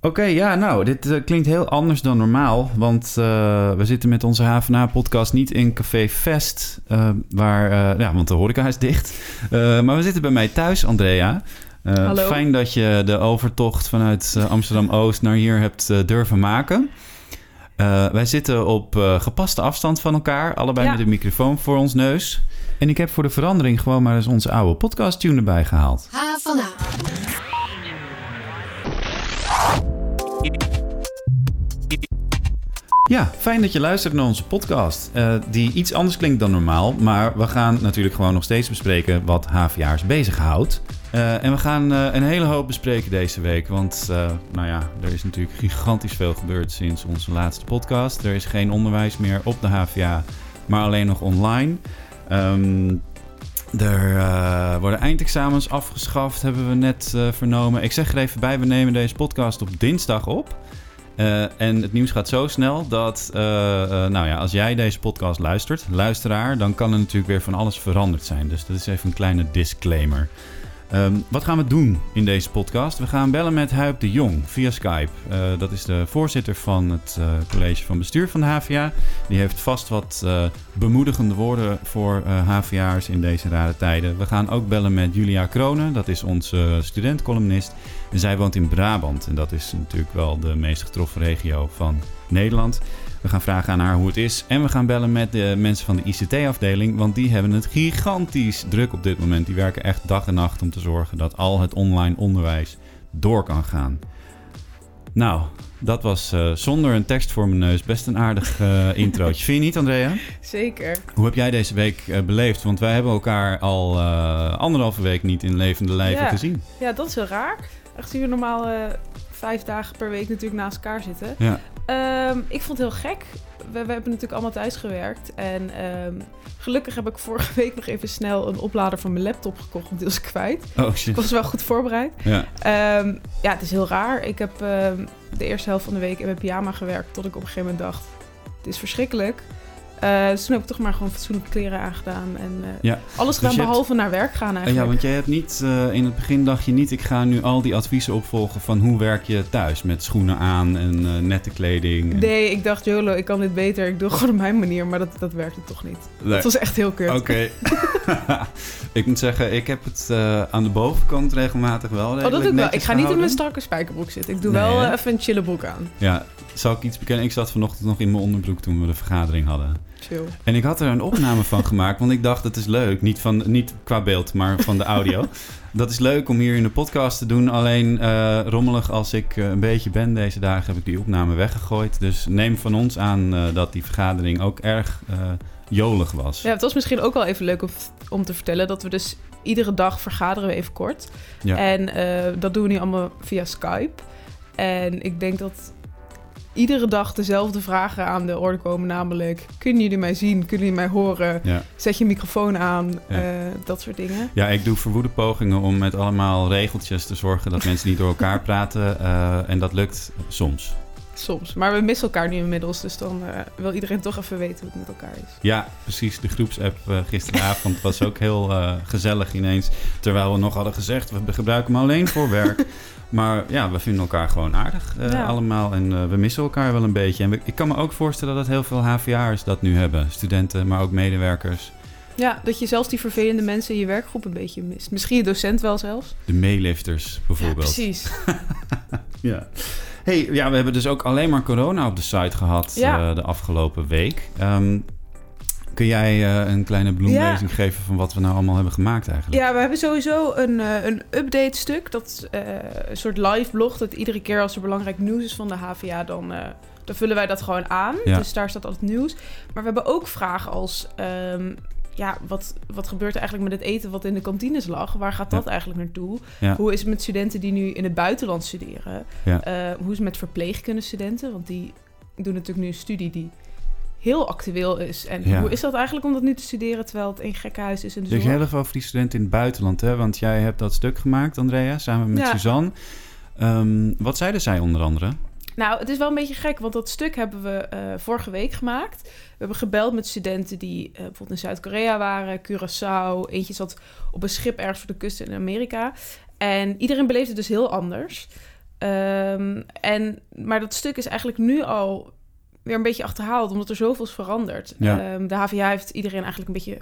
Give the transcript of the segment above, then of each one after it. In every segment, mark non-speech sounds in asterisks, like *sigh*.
Oké, ja, nou, dit eh, klinkt heel anders dan normaal. Want eh, we zitten met onze HVNA-podcast niet in Café Vest, eh, waar, eh, ja, want de horeca is dicht. Eh, maar we zitten bij mij thuis, Andrea. Hallo. Fijn dat je de overtocht vanuit Amsterdam-Oost naar hier hebt durven maken. Eh, wij zitten op eh, gepaste afstand van elkaar, allebei Ja. met een microfoon voor ons neus. En ik heb voor de verandering gewoon maar eens onze oude podcast-tune erbij gehaald. H van A. Ja, fijn dat je luistert naar onze podcast. eh, die iets anders klinkt dan normaal. Maar we gaan natuurlijk gewoon nog steeds bespreken wat HVA'ers bezighoudt. Eh en we gaan eh, een hele hoop bespreken deze week. Want, nou ja, er is natuurlijk gigantisch veel gebeurd sinds onze laatste podcast. Er is geen onderwijs meer op de HVA, maar alleen nog online. Ehm, er worden eindexamens afgeschaft, hebben we net vernomen. Ik zeg er even bij, we nemen deze podcast op dinsdag op. Eh, en het nieuws gaat zo snel dat, eh, eh, nou ja, als jij deze podcast luistert, luisteraar, dan kan er natuurlijk weer van alles veranderd zijn. Dus dat is even een kleine disclaimer. Ehm, wat gaan we doen in deze podcast? We gaan bellen met Huip de Jong via Skype. Dat is de voorzitter van het college van bestuur van de HVA. Die heeft vast wat bemoedigende woorden voor HVA'ers in deze rare tijden. We gaan ook bellen met Julia Kronen, dat is onze studentcolumnist. En zij woont in Brabant en dat is natuurlijk wel de meest getroffen regio van Nederland. We gaan vragen aan haar hoe het is. En we gaan bellen met de mensen van de ICT-afdeling, want die hebben het gigantisch druk op dit moment. Die werken echt dag en nacht om te zorgen dat al het online onderwijs door kan gaan. Nou, dat was eh, zonder een tekst voor mijn neus best een aardig eh introotje. Vind je niet, Andrea? Zeker. Hoe heb jij deze week eh, beleefd? Want wij hebben elkaar al anderhalve week niet in levende lijven Ja. gezien. Ja, dat is heel raar. Aangezien we normaal eh, vijf dagen per week natuurlijk naast elkaar zitten. Ja. Ehm, ik vond het heel gek. We, we hebben natuurlijk allemaal thuis gewerkt. En ehm, gelukkig heb ik vorige week nog even snel een oplader van mijn laptop gekocht. Want die was kwijt. Oh Ik was wel goed voorbereid. Ja. Ehm, ja, het is heel raar. Ik heb de eerste helft van de week in mijn pyjama gewerkt. Tot ik op een gegeven moment dacht, het is verschrikkelijk. Eh, dus toen heb ik toch maar gewoon fatsoenlijke kleren aangedaan. En eh, Ja. alles gedaan je hebt- behalve naar werk gaan Eh, eigenlijk. Ja, want jij hebt niet, eh, in het begin dacht je niet, ik ga nu al die adviezen opvolgen van hoe werk je thuis met schoenen aan en eh, nette kleding. en- Nee, ik dacht, YOLO, ik kan dit beter. Ik doe het gewoon op mijn manier. Maar dat, dat werkte toch niet. Nee. Dat was echt heel kut. Oké. *laughs* ik moet zeggen, ik heb het eh, aan de bovenkant regelmatig wel Oh, dat doe ik wel. Ik ga niet in mijn strakke spijkerbroek zitten. Ik doe Nee, wel eh, even een chille broek aan. Ja, zal ik iets bekennen? Ik zat vanochtend nog in mijn onderbroek toen we de vergadering hadden. Chill. En ik had er een opname van gemaakt, want ik dacht het is leuk. Niet, van, niet qua beeld, maar van de audio. *laughs* Dat is leuk om hier in de podcast te doen. Alleen eh, rommelig als ik eh, een beetje ben deze dagen heb ik die opname weggegooid. Dus neem van ons aan eh, dat die vergadering ook erg jolig was. Ja, het was misschien ook wel even leuk om, om te vertellen dat we dus iedere dag vergaderen we even kort. Ja. En dat doen we nu allemaal via Skype. En ik denk dat iedere dag dezelfde vragen aan de orde komen. Namelijk, kunnen jullie mij zien? Kunnen jullie mij horen? Ja. Zet je microfoon aan? Ja. Eh, dat soort dingen. ja, ik doe verwoede pogingen om met allemaal regeltjes te zorgen dat mensen niet door elkaar praten. eh, en dat lukt soms. Soms. Maar we missen elkaar nu inmiddels. Dus dan eh, wil iedereen toch even weten hoe het met elkaar is. Ja, precies. De groepsapp gisteravond was ook heel gezellig ineens. Terwijl we nog hadden gezegd, we gebruiken hem alleen voor werk. *laughs* maar ja, we vinden elkaar gewoon aardig eh, Ja. allemaal. En eh, we missen elkaar wel een beetje. En we- ik kan me ook voorstellen dat heel veel HVA'ers dat nu hebben. Studenten, maar ook medewerkers. Ja, dat je zelfs die vervelende mensen in je werkgroep een beetje mist. Misschien je docent wel zelfs. De meelifters bijvoorbeeld. precies. *laughs* Ja. Hey, ja, we hebben dus ook alleen maar corona op de site gehad Ja. eh, de afgelopen week. Ehm, kun jij eh, een kleine bloemlezing geven van wat we nou allemaal hebben gemaakt eigenlijk? Ja, we hebben sowieso een, eh, een update stuk. Dat is eh, een soort live blog. Dat iedere keer als er belangrijk nieuws is van de HVA, dan, dan vullen wij dat gewoon aan. Ja. Dus daar staat altijd nieuws. Maar we hebben ook vragen als... ehm, ja, wat, wat gebeurt er eigenlijk met het eten wat in de kantines lag? Waar gaat dat eigenlijk naartoe? Ja. Hoe is het met studenten die nu in het buitenland studeren? Ja. Hoe is het met verpleegkundestudenten? Want die doen natuurlijk nu een studie die heel actueel is. En Ja. hoe is dat eigenlijk om dat nu te studeren terwijl het een gekkenhuis is in de zorg? heel even over die studenten in het buitenland, hè? Want jij hebt dat stuk gemaakt, Andrea, samen met Ja. Suzanne. Ehm, wat zeiden zij onder andere? Nou, het is wel een beetje gek, want dat stuk hebben we eh, vorige week gemaakt. We hebben gebeld met studenten die eh, bijvoorbeeld in Zuid-Korea waren, Curaçao. Eentje zat op een schip ergens voor de kust in Amerika. En iedereen beleefde het dus heel anders. Ehm, en, maar dat stuk is eigenlijk nu al weer een beetje achterhaald, omdat er zoveel is veranderd. Ja. Ehm, de HVA heeft iedereen eigenlijk een beetje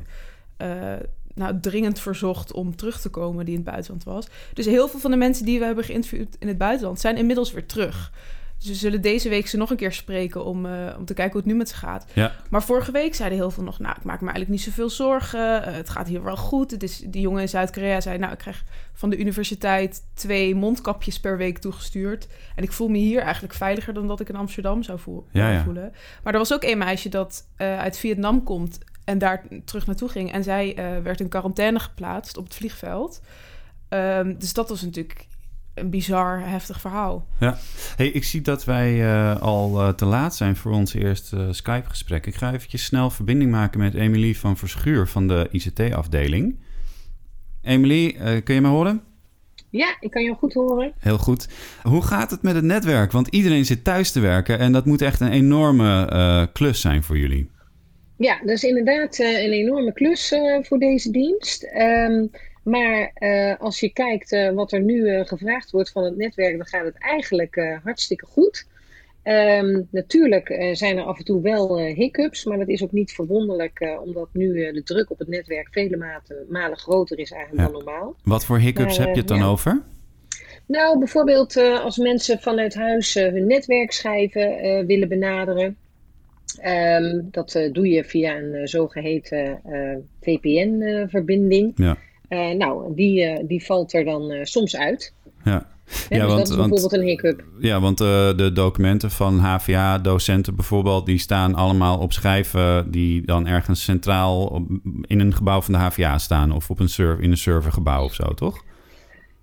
uh, nou, dringend verzocht om terug te komen die in het buitenland was. Dus heel veel van de mensen die we hebben geïnterviewd in het buitenland zijn inmiddels weer terug. Dus we zullen deze week ze nog een keer spreken om, uh, om te kijken hoe het nu met ze gaat. Ja. Maar vorige week zeiden heel veel nog, nou, ik maak me eigenlijk niet zoveel zorgen. Uh, het gaat hier wel goed. Het is, die jongen in Zuid-Korea zei, nou, ik krijg van de universiteit twee mondkapjes per week toegestuurd. En ik voel me hier eigenlijk veiliger dan dat ik in Amsterdam zou voel, Ja, ja. voelen. Maar er was ook een meisje dat uh, uit Vietnam komt en daar terug naartoe ging. En zij werd in quarantaine geplaatst op het vliegveld. Um, dus dat was natuurlijk een bizar, heftig verhaal. Ja. Hey, ik zie dat wij uh, al uh, te laat zijn voor ons eerste uh, Skype-gesprek. Ik ga eventjes snel verbinding maken met Emilie van Verschuur van de ICT-afdeling. Emilie, kun je me horen? Ja, ik kan je goed horen. Heel goed. Hoe gaat het met het netwerk? Want iedereen zit thuis te werken en dat moet echt een enorme klus zijn voor jullie. Ja, dat is inderdaad een enorme klus voor deze dienst. Um, maar uh, als je kijkt uh, wat er nu uh, gevraagd wordt van het netwerk, dan gaat het eigenlijk hartstikke goed. Um, natuurlijk zijn er af en toe wel hiccups, maar dat is ook niet verwonderlijk, omdat nu de druk op het netwerk vele mate, malen groter is eigenlijk ja. dan normaal. Wat voor hiccups maar, heb je het dan ja. over? Nou, bijvoorbeeld als mensen vanuit huis hun netwerkschijven willen benaderen. Um, dat doe je via een zogeheten VPN-verbinding. Ja. Uh, nou, die, uh, die valt er dan uh, soms uit. Ja. Ja, dus want, dat is bijvoorbeeld want, een hiccup. Ja, want de documenten van HVA-docenten bijvoorbeeld... die staan allemaal op schijven die dan ergens centraal... Op, in een gebouw van de HVA staan... of op een server, in een servergebouw of zo, toch?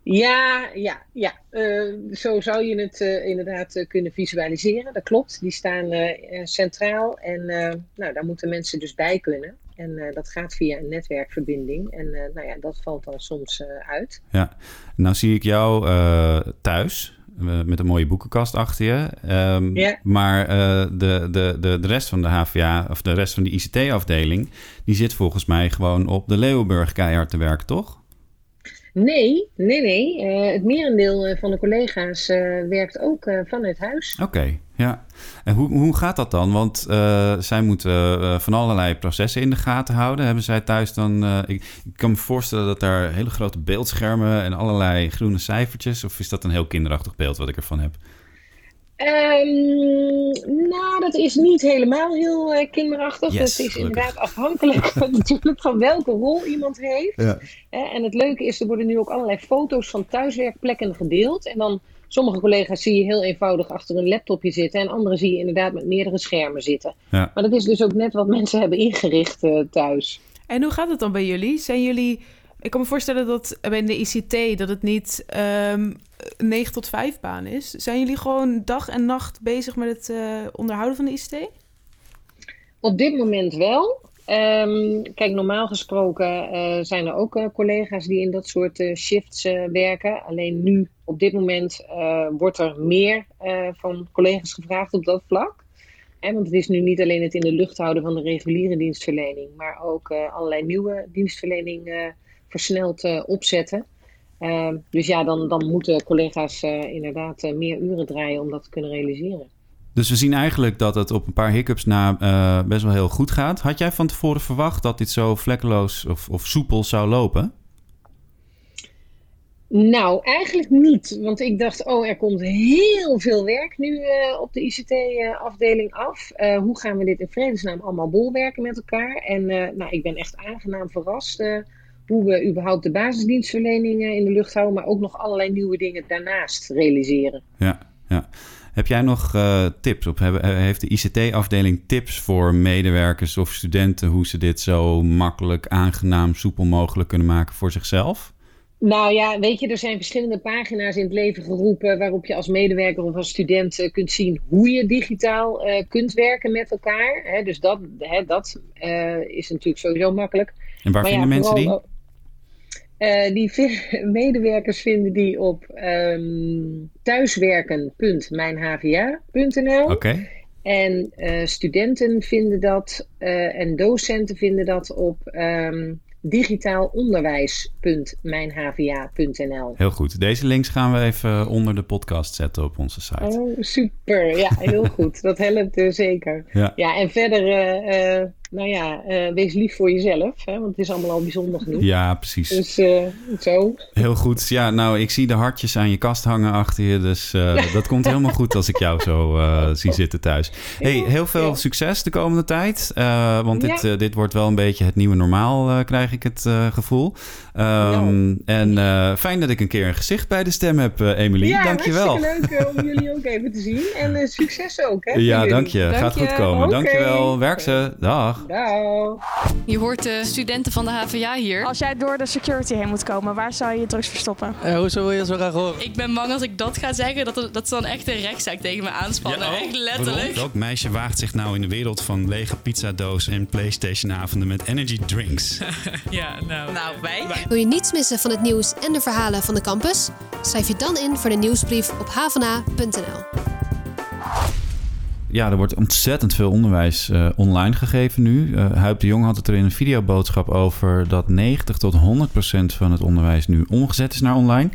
Ja, ja, ja. Uh, zo zou je het uh, inderdaad kunnen visualiseren. Dat klopt. Die staan centraal en nou, daar moeten mensen dus bij kunnen. En dat gaat via een netwerkverbinding. En nou ja, dat valt dan soms uit. Ja, nou zie ik jou thuis met een mooie boekenkast achter je. Um, ja. Maar de, de, de, de rest van de HVA, of de rest van de ICT-afdeling... die zit volgens mij gewoon op de Leeuwenburg keihard te werken, toch? Nee, nee, nee. Uh, het merendeel van de collega's uh, werkt ook uh, vanuit huis. Oké, ja. En hoe, hoe gaat dat dan? Want zij moeten van allerlei processen in de gaten houden. Hebben zij thuis dan... Ik, ik, kan me voorstellen dat daar hele grote beeldschermen en allerlei groene cijfertjes... of is dat een heel kinderachtig beeld wat ik ervan heb? Um, nou, dat is niet helemaal heel uh, kinderachtig. Yes, dat is gelukkig. inderdaad afhankelijk *laughs* natuurlijk van welke rol iemand heeft. Ja. Uh, en het leuke is, er worden nu ook allerlei foto's van thuiswerkplekken gedeeld. En dan sommige collega's zie je heel eenvoudig achter een laptopje zitten. En andere zie je inderdaad met meerdere schermen zitten. Ja. Maar dat is dus ook net wat *laughs* mensen hebben ingericht uh, thuis. En hoe gaat het dan bij jullie? Zijn jullie... Ik kan me voorstellen dat bij de ICT dat het niet um, 9 tot 5 baan is. Zijn jullie gewoon dag en nacht bezig met het uh, onderhouden van de ICT? Op dit moment wel. Um, kijk, normaal gesproken uh, zijn er ook uh, collega's die in dat soort shifts werken. Alleen nu, op dit moment, wordt er meer van collega's gevraagd op dat vlak. Want het is nu niet alleen het in de lucht houden van de reguliere dienstverlening, maar ook allerlei nieuwe dienstverlening versneld opzetten. Uh, dus ja, dan, dan moeten collega's uh, inderdaad uh, meer uren draaien om dat te kunnen realiseren. Dus we zien eigenlijk dat het op een paar hiccups na best wel heel goed gaat. Had jij van tevoren verwacht dat dit zo vlekkeloos of, of soepel zou lopen? Nou, eigenlijk niet. Want ik dacht, oh, er komt heel veel werk nu op de ICT-afdeling af. hoe gaan we dit in vredesnaam allemaal bolwerken met elkaar? En nou, ik ben echt aangenaam verrast hoe we überhaupt de basisdienstverlening in de lucht houden, maar ook nog allerlei nieuwe dingen daarnaast realiseren. Ja, ja. Heb jij nog uh, tips? Of heeft de ICT-afdeling tips voor medewerkers of studenten hoe ze dit zo makkelijk, aangenaam, soepel mogelijk kunnen maken voor zichzelf? Nou ja, weet je, er zijn verschillende pagina's in het leven geroepen waarop je als medewerker of als student uh, kunt zien hoe je digitaal uh, kunt werken met elkaar. Hè, dus dat, hè, dat is natuurlijk sowieso makkelijk. En waar maar vinden ja, mensen die? Uh, die *laughs* medewerkers vinden die op um, thuiswerken.mijnhva.nl. Oké. Okay. En uh, studenten vinden dat uh, en docenten vinden dat op um, digitaalonderwijs.mijnhva.nl. Heel goed. Deze links gaan we even onder de podcast zetten op onze site. Oh, super. Ja, heel *laughs* goed. Dat helpt zeker. Ja. ja, en verder, nou ja, wees lief voor jezelf. Hè, want het is allemaal al bijzonder genoeg. Ja, precies. Dus zo. Heel goed. Ja, nou, ik zie de hartjes aan je kast hangen achter je. Dus dat komt helemaal goed als ik jou zo *laughs* zie zitten thuis. Hey, heel veel ja. succes de komende tijd. want dit, ja. dit wordt wel een beetje het nieuwe normaal, krijg ik het gevoel. Um, en fijn dat ik een keer een gezicht bij de stem heb, Emily. Ja, Dankjewel. leuk om jullie ook even te zien. En succes ook. Hè, ja, dank je. Dank Gaat je. goed komen. Okay. Dankjewel. Werk ze. Dag. Dag. Je hoort de studenten van de HVA hier. Als jij door de security heen moet komen, waar zou je je drugs verstoppen? Uh, hoezo wil je zo graag horen? Ik ben bang als ik dat ga zeggen, dat, dat ze dan echt een rechtszaak tegen me aanspannen. Ja, oh, echt letterlijk. Welk meisje waagt zich nou in de wereld van lege pizzadoos en Playstation-avonden met energy drinks? *laughs* ja, nou, nou wij. wij. Wil je niets missen van het nieuws en de verhalen van de campus? Schrijf je dan in voor de nieuwsbrief op havana.nl. Ja, er wordt ontzettend veel onderwijs uh, online gegeven nu. Uh, Huip de Jong had het er in een videoboodschap over dat 90 tot 100 procent van het onderwijs nu omgezet is naar online.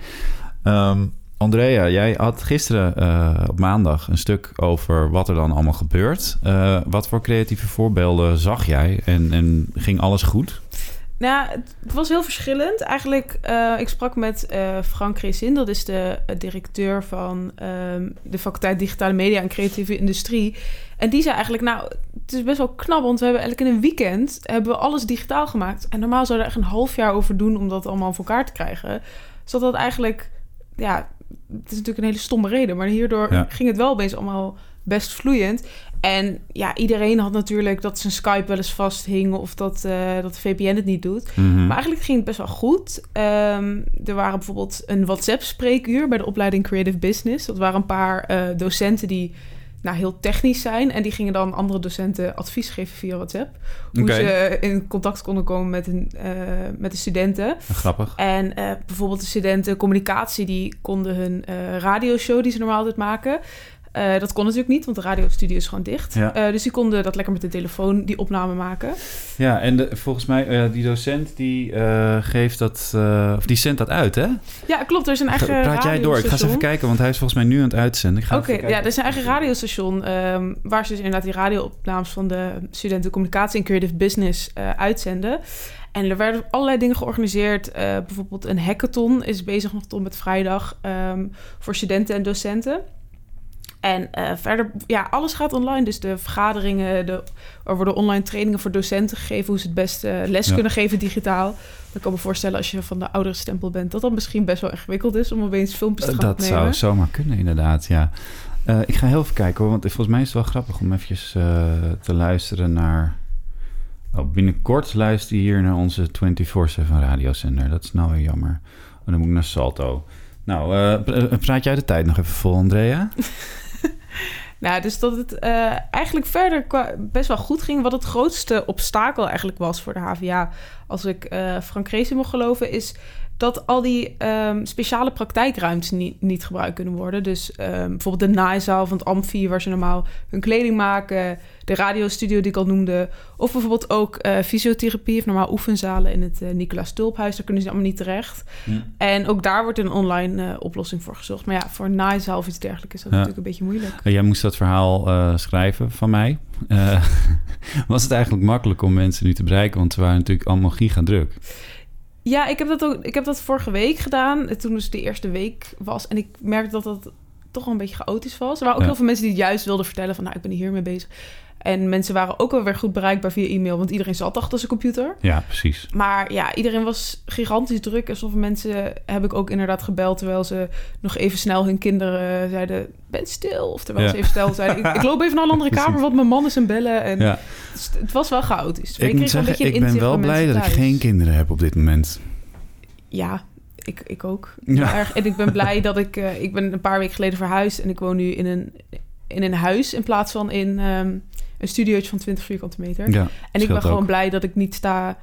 Um, Andrea, jij had gisteren uh, op maandag een stuk over wat er dan allemaal gebeurt. wat voor creatieve voorbeelden zag jij en, en ging alles goed? Nou, het was heel verschillend. Eigenlijk, uh, ik sprak met uh, Frank Reesin, dat is de uh, directeur van um, de faculteit Digitale Media en Creatieve Industrie. En die zei eigenlijk, nou, het is best wel knap, want we hebben eigenlijk in een weekend hebben we alles digitaal gemaakt. En normaal zou er echt een half jaar over doen om dat allemaal voor elkaar te krijgen. Zodat dat eigenlijk, ja, het is natuurlijk een hele stomme reden, maar hierdoor ja. ging het wel opeens allemaal best vloeiend. En ja, iedereen had natuurlijk dat zijn Skype wel eens vasthing of dat, uh, dat VPN het niet doet. Mm -hmm. Maar eigenlijk ging het best wel goed. Um, er waren bijvoorbeeld een WhatsApp-spreekuur bij de opleiding Creative Business. Dat waren een paar uh, docenten die nou, heel technisch zijn. En die gingen dan andere docenten advies geven via WhatsApp. Hoe okay. ze in contact konden komen met, een, uh, met de studenten. Grappig. En uh, bijvoorbeeld de studenten communicatie, die konden hun uh, radioshow die ze normaal altijd maken. Uh, dat kon natuurlijk niet, want de radiostudio is gewoon dicht. Ja. Uh, dus die konden dat lekker met de telefoon, die opname maken. Ja, en de, volgens mij, uh, die docent die geeft dat, of die zendt dat uit, hè? Ja, klopt. Er is een eigen Praat jij door? Ik ga eens even kijken, want hij is volgens mij nu aan het uitzenden. Oké, okay, ja, er is een eigen radiostation um, waar ze dus inderdaad die radioopnames van de studenten communicatie en creative business uitzenden. En er werden allerlei dingen georganiseerd. Uh, bijvoorbeeld een hackathon is bezig nog tot met vrijdag um, voor studenten en docenten. En uh, verder, ja, alles gaat online. Dus de vergaderingen, de, er worden online trainingen voor docenten gegeven... hoe ze het beste les ja. kunnen geven digitaal. Dan kan me voorstellen als je van de oudere stempel bent... dat dat misschien best wel ingewikkeld is om opeens filmpjes te gaan dat opnemen. Dat zou zomaar kunnen, inderdaad, ja. Uh, ik ga heel even kijken hoor, want volgens mij is het wel grappig... om eventjes uh, te luisteren naar... Oh, binnenkort luister je hier naar onze 24-7 radiozender. Dat is nou weer jammer. Oh, dan moet ik naar Salto. Nou, praat jij de tijd nog even vol, Andrea? *laughs* *laughs* Nou, dus dat het uh, eigenlijk verder best wel goed ging. Wat het grootste obstakel eigenlijk was voor de HVA, als ik uh, Frank geloven, is dat al die um, speciale praktijkruimtes niet, niet gebruikt kunnen worden. Dus um, bijvoorbeeld de naaizaal van het Amfi, waar ze normaal hun kleding maken. De radiostudio die ik al noemde. Of bijvoorbeeld ook uh, fysiotherapie of normaal oefenzalen in het uh, Nicolaas Tulphuis. Daar kunnen ze allemaal niet terecht. Ja. En ook daar wordt een online uh, oplossing voor gezocht. Maar ja, voor een naaizaal of iets dergelijks is dat ja. natuurlijk een beetje moeilijk. Jij moest dat verhaal schrijven van mij. *laughs* was het eigenlijk makkelijk om mensen nu te bereiken? Want ze waren natuurlijk allemaal giga druk. Ja, ik heb dat ook. Ik heb dat vorige week gedaan. Toen dus de eerste week was. En ik merkte dat dat toch wel een beetje chaotisch was. Er waren ook ja. heel veel mensen die het juist wilden vertellen van... nou, ik ben hiermee bezig. En mensen waren ook wel weer goed bereikbaar via e-mail... want iedereen zat achter zijn computer. Ja, precies. Maar ja, iedereen was gigantisch druk. En sommige mensen heb ik ook inderdaad gebeld... terwijl ze nog even snel hun kinderen zeiden... ben stil. Of terwijl ja. ze even snel zeiden... ik, ik, loop even naar een andere *laughs* kamer... want mijn man is een bellen. En ja. het, het, was wel chaotisch. Ik, ik moet zeggen, ik ben wel blij dat thuis. ik geen kinderen heb op dit moment. Ja, ik, ik ook. Ja. Erg, en ik ben blij *laughs* dat ik... Uh, ik ben een paar weken geleden verhuisd... en ik woon nu in een, in een huis... in plaats van in um, een studiootje van 20 vierkante meter. Ja, en ik ben gewoon ook. blij dat ik niet sta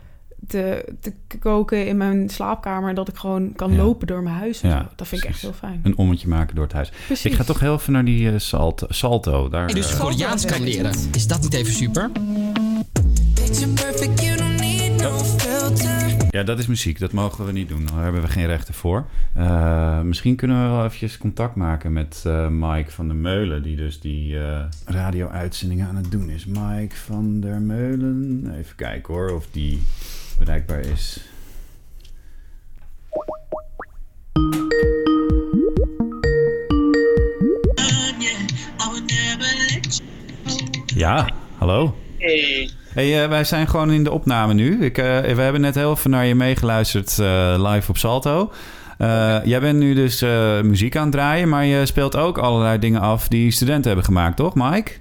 te, te koken in mijn slaapkamer... en dat ik gewoon kan ja. lopen door mijn huis. Ja, dat vind ik echt heel fijn. Een ommetje maken door het huis. Precies. Ik ga toch heel even naar die uh, salto, salto. Daar, en dus uh, Koreaans kan leren. Is dat niet even super? Picture perfect, Ja, dat is muziek. Dat mogen we niet doen. Daar hebben we geen rechten voor. Eh, misschien kunnen we wel eventjes contact maken met eh, Mike van der Meulen... die dus die eh, radio-uitzendingen aan het doen is. Mike van der Meulen. Even kijken hoor, of die bereikbaar is. Ja, hallo. Hey. Hey, eh, wij zijn gewoon in de opname nu. Ik, eh, we hebben net heel even naar je meegeluisterd eh, live op Salto. Jij bent nu dus muziek aan het draaien, maar je speelt ook allerlei dingen af die studenten hebben gemaakt, toch, Mike?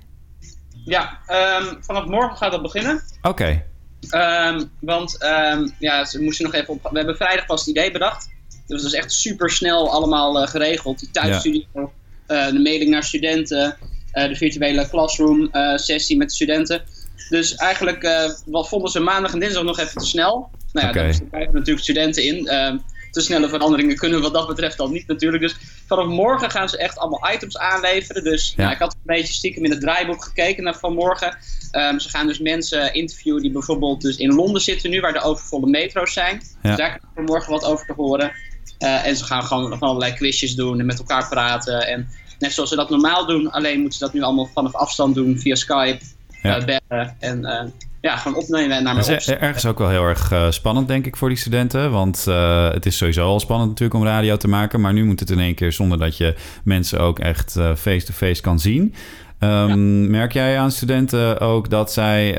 Ja, ehm, vanaf morgen gaat dat beginnen. Oké. Ehm, want ehm, ja, ze moesten nog even op. We hebben vrijdag pas het idee bedacht. Dus dat is echt super snel allemaal geregeld. Die thuisstudio, eh, de mailing naar studenten, de virtuele classroom sessie met de studenten. Dus eigenlijk eh, wat vonden ze maandag en dinsdag nog even te snel. Nou ja, Oké. daar krijgen natuurlijk studenten in. Ehm, te snelle veranderingen kunnen wat dat betreft dan niet natuurlijk. Dus vanaf morgen gaan ze echt allemaal items aanleveren. Dus Ja. ja, ik had een beetje stiekem in het draaiboek gekeken naar vanmorgen. Ehm, ze gaan dus mensen interviewen die bijvoorbeeld dus in Londen zitten nu, waar de overvolle metro's zijn. Ja. Dus daar krijgen we morgen wat over te horen. Eh, en ze gaan gewoon nog allerlei quizjes doen en met elkaar praten. En net zoals ze dat normaal doen, alleen moeten ze dat nu allemaal vanaf afstand doen via Skype, Ja. eh, bellen en eh, ja, gewoon opnemen en naar Dat mij is er- ergens ook wel heel erg eh, spannend, denk ik, voor die studenten. Want het is sowieso al spannend natuurlijk om radio te maken. Maar nu moet het in één keer zonder dat je mensen ook echt face-to-face kan zien. Ehm, Merk jij aan studenten ook dat zij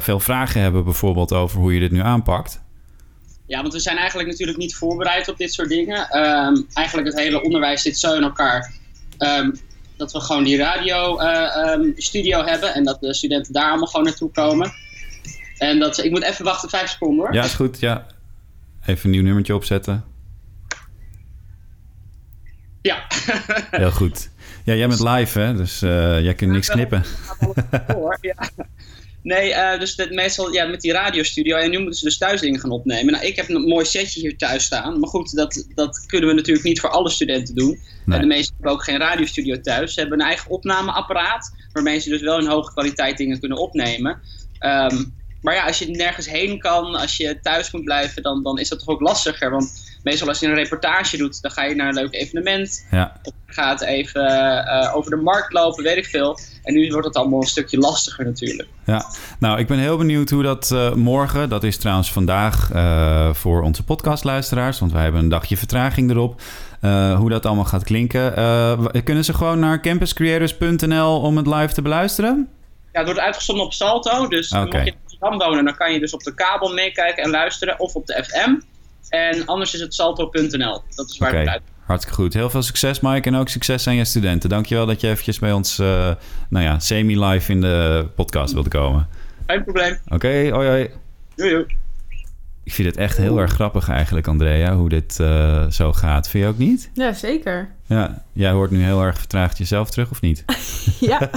veel vragen hebben, bijvoorbeeld over hoe je dit nu aanpakt? Ja, want we zijn eigenlijk natuurlijk niet voorbereid op dit soort dingen. Ehm, eigenlijk het hele onderwijs zit zo in elkaar ehm, dat we gewoon die radio-studio hebben en dat de studenten daar allemaal gewoon naartoe komen. En dat, ik moet even wachten, vijf seconden hoor. Ja, is goed. Ja. Even een nieuw nummertje opzetten. Ja. *laughs* Heel goed. Ja, jij bent live, hè? Dus eh, jij kunt niks knippen. Hoor, ja. *laughs* Nee, eh, dus dat meestal ja, met die radiostudio. En nu moeten ze dus thuis dingen gaan opnemen. Nou, ik heb een mooi setje hier thuis staan. Maar goed, dat, dat kunnen we natuurlijk niet voor alle studenten doen. Nee. De meesten hebben ook geen radiostudio thuis. Ze hebben een eigen opnameapparaat. Waarmee ze dus wel in hoge kwaliteit dingen kunnen opnemen. Ehm, maar ja, als je nergens heen kan, als je thuis moet blijven, dan, dan is dat toch ook lastiger. Want meestal als je een reportage doet, dan ga je naar een leuk evenement. Ja. Of gaat even eh, over de markt lopen, weet ik veel. En nu wordt het allemaal een stukje lastiger natuurlijk. Ja, nou, ik ben heel benieuwd hoe dat eh, morgen, dat is trouwens vandaag eh, voor onze podcastluisteraars, want wij hebben een dagje vertraging erop, hoe dat allemaal gaat klinken. Kunnen ze gewoon naar campuscreators.nl om het live te beluisteren? Ja, het wordt uitgezonden op Salto. Dus mocht je in Amsterdam wonen, dan kan je dus op de kabel meekijken en luisteren. Of op de FM. En anders is het salto.nl. Dat is waar Oké, het uit. hartstikke goed. Heel veel succes, Mike, en ook succes aan je studenten. Dankjewel dat je eventjes bij ons, eh, nou ja, semi-live in de podcast wilde komen. Geen probleem. Oké, hoi hoi. Doei, doei. Ik vind het echt heel erg grappig eigenlijk, Andrea, hoe dit eh, zo gaat. Vind je ook niet? Ja, zeker. Ja, jij hoort nu heel erg vertraagd jezelf terug, of niet? *laughs* *laughs* Ja.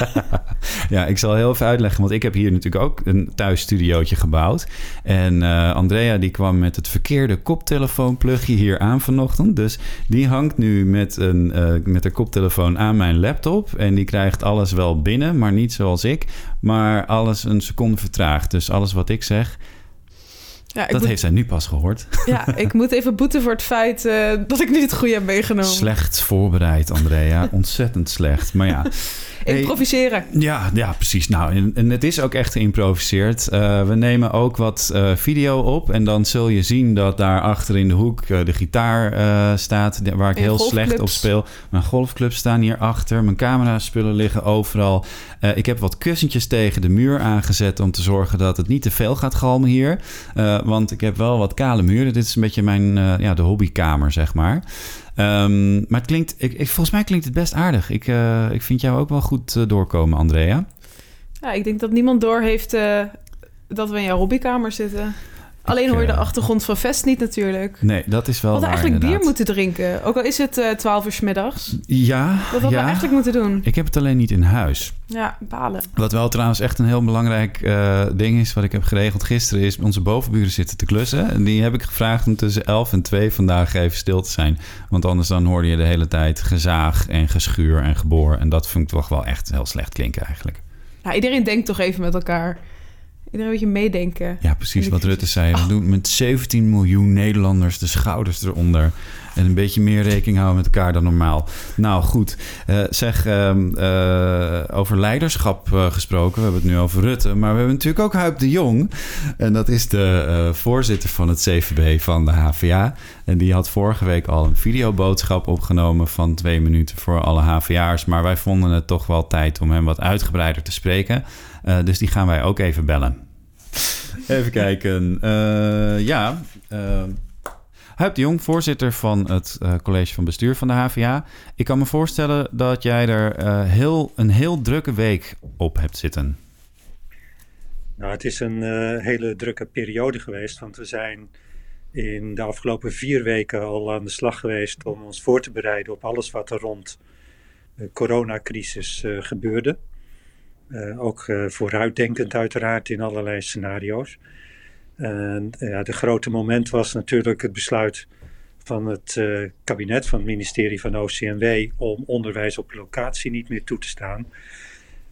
Ja, ik zal heel even uitleggen, want ik heb hier natuurlijk ook een thuisstudiootje gebouwd. En eh, Andrea die kwam met het verkeerde koptelefoonplugje hier aan vanochtend. Dus die hangt nu met een, eh, met een koptelefoon aan mijn laptop. En die krijgt alles wel binnen, maar niet zoals ik. Maar alles een seconde vertraagd. Dus alles wat ik zeg, Ja, dat moet, heeft zij nu pas gehoord. ja, *laughs* ik moet even boeten voor het feit eh, dat ik niet het goede heb meegenomen. Slecht voorbereid, Andrea. *laughs* Ontzettend slecht. Maar ja. Hey, Improviseren. Ja, ja, precies. Nou, en, en het is ook echt geïmproviseerd. Eh, we nemen ook wat eh, video op. En dan zul je zien dat daar achter in de hoek eh, de gitaar staat. Waar ik En heel slecht op speel. Mijn golfclubs staan hier achter. Mijn camera-spullen liggen overal. Ik heb wat kussentjes tegen de muur aangezet. Om te zorgen dat het niet te veel gaat galmen hier. Want ik heb wel wat kale muren. Dit is een beetje mijn ja, de hobbykamer, zeg maar. Ehm, maar het klinkt, ik, ik, volgens mij klinkt het best aardig. Ik, eh, ik vind jou ook wel goed eh, doorkomen, Andrea. Ja, ik denk dat niemand door heeft eh, dat we in jouw hobbykamer zitten. Alleen hoor je de achtergrond van Vest niet natuurlijk. Nee, dat is wel We hadden waar, eigenlijk bier moeten drinken. Ook al is het eh 12 uur 's middags. Ja, Dat hadden ja. we eigenlijk moeten doen. Ik heb het alleen niet in huis. Ja, balen. Wat wel trouwens echt een heel belangrijk eh, ding is... wat ik heb geregeld gisteren... is onze bovenburen zitten te klussen. En die heb ik gevraagd om tussen 11 en 2 vandaag even stil te zijn. Want anders dan hoorde je de hele tijd gezaag en geschuur en geboor. En dat vond ik toch wel echt heel slecht klinken eigenlijk. Nou, iedereen denkt toch even met elkaar. Iedereen een beetje meedenken. Ja, precies wat Rutte zei. We doen met 17 miljoen Nederlanders de schouders eronder. En een beetje meer rekening houden met elkaar dan normaal. Nou goed, Eh, zeg, ehm, eh, over leiderschap eh, gesproken. We hebben het nu over Rutte. Maar we hebben natuurlijk ook Huip de Jong. En dat is de voorzitter van het CVB van de HVA. En die had vorige week al een videoboodschap opgenomen van twee minuten voor alle HVA'ers. Maar wij vonden het toch wel tijd om hem wat uitgebreider te spreken. Dus die gaan wij ook even bellen. Even kijken. Ja, eh Huip de Jong, voorzitter van het eh, college van bestuur van de HVA. Ik kan me voorstellen dat jij er eh, heel, een heel drukke week op hebt zitten. Nou, het is een eh, hele drukke periode geweest, want we zijn in de afgelopen vier weken al aan de slag geweest om ons voor te bereiden op alles wat er rond de coronacrisis gebeurde. Ook vooruitdenkend uiteraard in allerlei scenario's. En ja, de grote moment was natuurlijk het besluit van het eh, kabinet, van het ministerie van OCMW, om onderwijs op locatie niet meer toe te staan.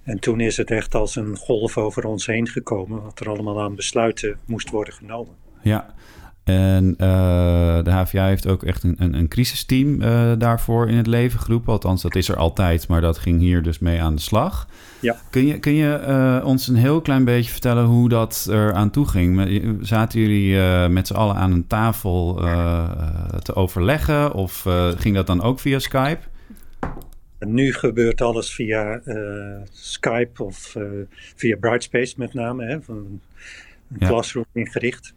En toen is het echt als een golf over ons heen gekomen, wat er allemaal aan besluiten moest worden genomen. Ja, en eh, de HVA heeft ook echt een, een, een crisisteam eh, daarvoor in het leven geroepen. Althans, dat is er altijd, maar dat ging hier dus mee aan de slag. Ja. Kun je, kun je eh, ons een heel klein beetje vertellen hoe dat er aan toe ging? Zaten jullie met z'n allen aan een tafel te overleggen? Of ging dat dan ook via Skype? Nu gebeurt alles via Skype of via Brightspace met name, hè, van een Ja. classroom ingericht.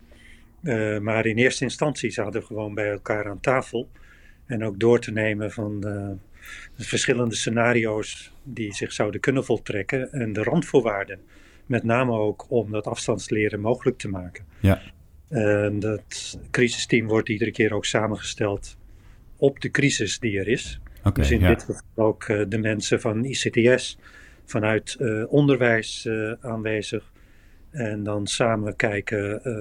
Eh, maar in eerste instantie zaten we gewoon bij elkaar aan tafel. En ook door te nemen van eh, de verschillende scenario's die zich zouden kunnen voltrekken. En de randvoorwaarden. Met name ook om dat afstandsleren mogelijk te maken. Ja. En dat crisisteam wordt iedere keer ook samengesteld op de crisis die er is. Dus in ja. dit geval ook eh, de mensen van ICTS, vanuit eh, onderwijs aanwezig. En dan samen kijken eh,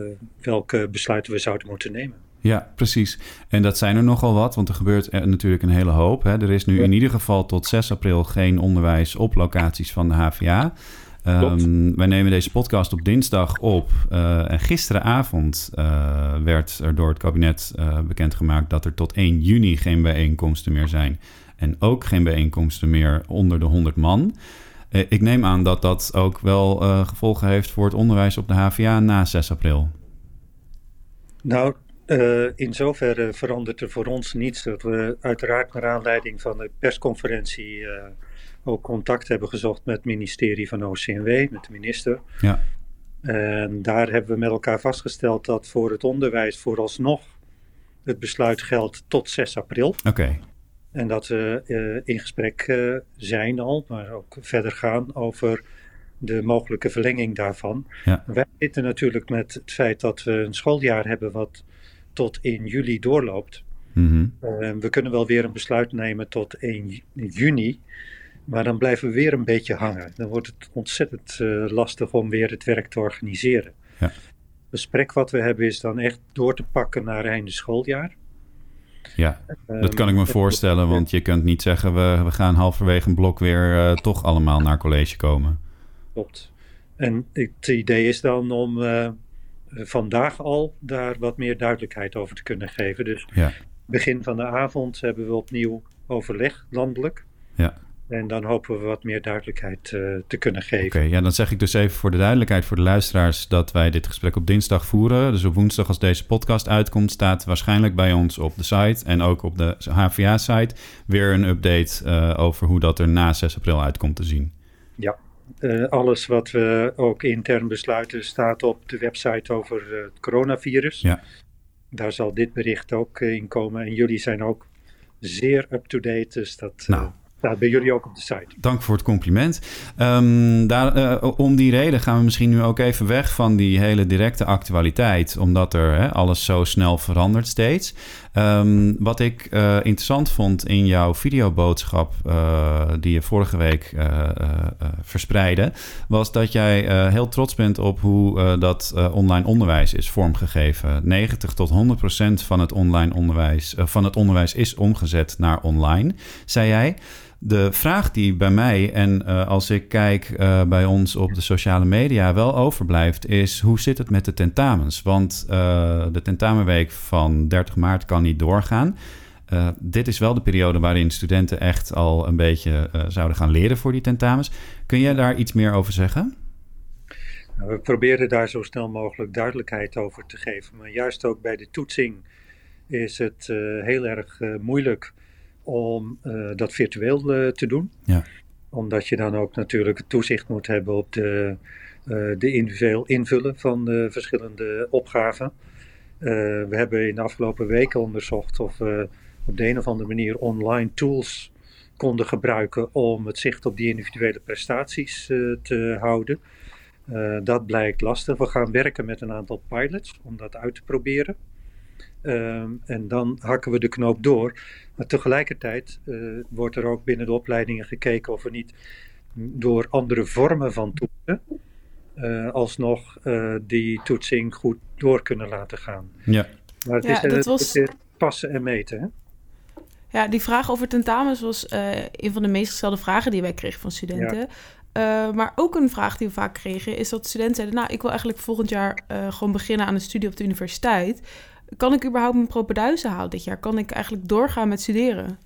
welke besluiten we zouden moeten nemen. Ja, precies. En dat zijn er nogal wat, want er gebeurt er natuurlijk een hele hoop. Hè. Er is nu in ieder geval tot 6 april geen onderwijs op locaties van de HVA. Ehm, wij nemen deze podcast op dinsdag op. eh, en gisteravond eh, werd er door het kabinet bekendgemaakt dat er tot 1 juni geen bijeenkomsten meer zijn. En ook geen bijeenkomsten meer onder de 100 man. Eh, ik neem aan dat dat ook wel eh, gevolgen heeft voor het onderwijs op de HVA na 6 april. Nou, eh, in zoverre verandert er voor ons niets. Dat we uiteraard naar aanleiding van de persconferentie ook contact hebben gezocht met het ministerie van OCMW, met de minister. Ja. En daar hebben we met elkaar vastgesteld dat voor het onderwijs vooralsnog het besluit geldt tot 6 april. Oké, En dat we eh, in gesprek eh, zijn al, maar ook verder gaan over de mogelijke verlenging daarvan. Ja. Wij zitten natuurlijk met het feit dat we een schooljaar hebben wat tot 1 juli doorloopt. Mhm. Eh, we kunnen wel weer een besluit nemen tot 1 ju- juni, maar dan blijven we weer een beetje hangen. Dan wordt het ontzettend lastig om weer het werk te organiseren. Ja. Het gesprek wat we hebben is dan echt door te pakken naar einde schooljaar. Ja. Dat Ehm, kan ik me voorstellen, want je kunt niet zeggen... we, we gaan halverwege een blok weer eh, toch allemaal naar college komen. Klopt. En het idee is dan om eh, vandaag al daar wat meer duidelijkheid over te kunnen geven. Dus Ja. begin van de avond hebben we opnieuw overleg landelijk. Ja. En dan hopen we wat meer duidelijkheid eh, te kunnen Oké, geven. ja, dan zeg ik dus even voor de duidelijkheid voor de luisteraars... dat wij dit gesprek op dinsdag voeren. Dus op woensdag als deze podcast uitkomt... staat waarschijnlijk bij ons op de site... en ook op de HVA-site... weer een update eh, over hoe dat er na 6 april uitkomt te zien. Eh, alles wat we ook intern besluiten staat op de website over het coronavirus. Ja. Daar zal dit bericht ook in komen. En jullie zijn ook zeer up-to-date, dus dat Nou. Staat bij jullie ook op de site. Dank voor het compliment. Ehm, daar, eh, om die reden gaan we misschien nu ook even weg van die hele directe actualiteit, omdat er hè, alles zo snel verandert steeds. Ehm, wat ik eh, interessant vond in jouw videoboodschap eh, die je vorige week verspreidde, was dat jij heel trots bent op hoe dat online onderwijs is vormgegeven. 90 tot 100 procent van het online onderwijs, van het onderwijs is omgezet naar online, zei jij. De vraag die bij mij en uh, als ik kijk uh, bij ons op de sociale media wel overblijft, is hoe zit het met de tentamens? Want uh, de tentamenweek van 30 maart kan niet doorgaan. dit is wel de periode waarin studenten echt al een beetje zouden gaan leren voor die tentamens. Kun jij daar iets meer over zeggen? Nou, we proberen daar zo snel mogelijk duidelijkheid over te geven. Maar juist ook bij de toetsing is het heel erg moeilijk om uh, dat virtueel uh, te doen. Ja. Omdat je dan ook natuurlijk toezicht moet hebben op de, uh, de individueel invullen van de verschillende opgaven. we hebben in de afgelopen weken onderzocht of we op de een of andere manier online tools konden gebruiken om het zicht op die individuele prestaties te houden. dat blijkt lastig. We gaan werken met een aantal pilots om dat uit te proberen. Ehm, en dan hakken we de knoop door. Maar tegelijkertijd uh, wordt er ook binnen de opleidingen gekeken of we niet door andere vormen van toetsen uh, alsnog uh, die toetsing goed door kunnen laten gaan. Ja. Maar het, ja, is, dat was... het is passen en meten. Hè? Ja, die vraag over tentamens was een van de meest gestelde vragen die wij kregen van studenten. Ja. Uh, maar ook een vraag die we vaak kregen is dat studenten zeiden: Nou, ik wil eigenlijk volgend jaar uh, gewoon beginnen aan een studie op de universiteit kan ik überhaupt mijn propeduise halen dit jaar? Kan ik eigenlijk doorgaan met studeren?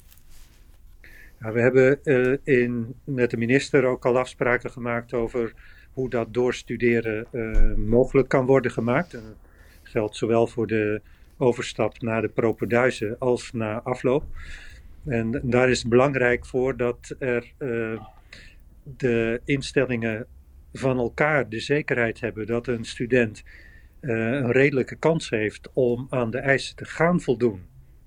We hebben uh, in, met de minister ook al afspraken gemaakt over hoe dat doorstuderen uh, mogelijk kan worden gemaakt. Dat geldt zowel voor de overstap naar de propeduise als na afloop. En daar is belangrijk voor dat er uh, de instellingen van elkaar de zekerheid hebben dat een student een redelijke kans heeft om aan de eisen te gaan voldoen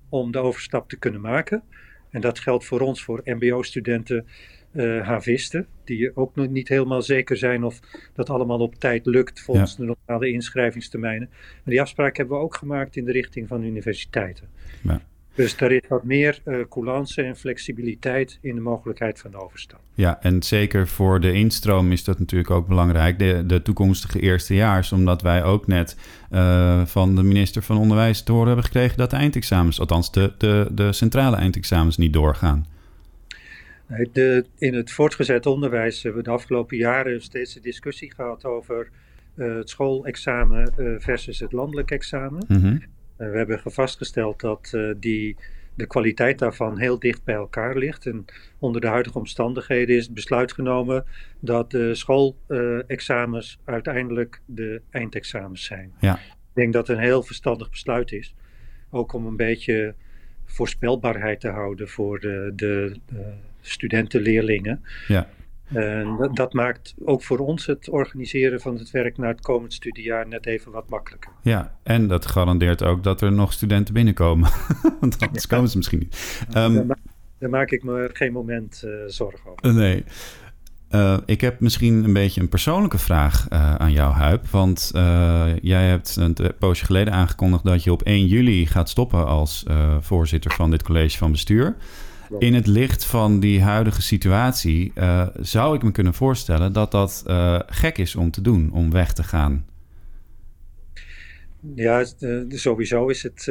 om de overstap te kunnen maken. En dat geldt voor ons, voor MBO-studenten, uh, havisten, die ook nog niet helemaal zeker zijn of dat allemaal op tijd lukt volgens ja. de normale inschrijvingstermijnen. Maar die afspraak hebben we ook gemaakt in de richting van universiteiten. Ja. Dus er is wat meer uh, coulance en flexibiliteit in de mogelijkheid van de overstap. Ja, en zeker voor de instroom is dat natuurlijk ook belangrijk, de, de toekomstige eerstejaars. Omdat wij ook net uh, van de minister van Onderwijs te horen hebben gekregen dat de eindexamens, althans de, de, de centrale eindexamens, niet doorgaan. De, in het voortgezet onderwijs hebben we de afgelopen jaren steeds de discussie gehad over uh, het schoolexamen versus het landelijk examen. Mm -hmm. We hebben vastgesteld dat uh, die, de kwaliteit daarvan heel dicht bij elkaar ligt. En onder de huidige omstandigheden is het besluit genomen dat de schoolexamens uiteindelijk de eindexamens zijn. Ja. Ik denk dat het een heel verstandig besluit is. Ook om een beetje voorspelbaarheid te houden voor de, de, de studenten, leerlingen. Ja. En dat, dat, maakt ook voor ons het organiseren van het werk naar het komend studiejaar net even wat makkelijker. Ja, en dat garandeert ook dat er nog studenten binnenkomen. *laughs* Want anders ja. komen ze misschien niet. Um, daar, maak, daar, maak ik me geen moment uh, zorgen over. Nee. Uh, ik heb misschien een beetje een persoonlijke vraag uh, aan jou, Huip. Want uh, jij hebt een poosje geleden aangekondigd dat je op 1 juli gaat stoppen als voorzitter van dit college van bestuur. In het licht van die huidige situatie uh, zou ik me kunnen voorstellen dat dat uh, gek is om te doen, om weg te gaan. Ja, uh, sowieso is het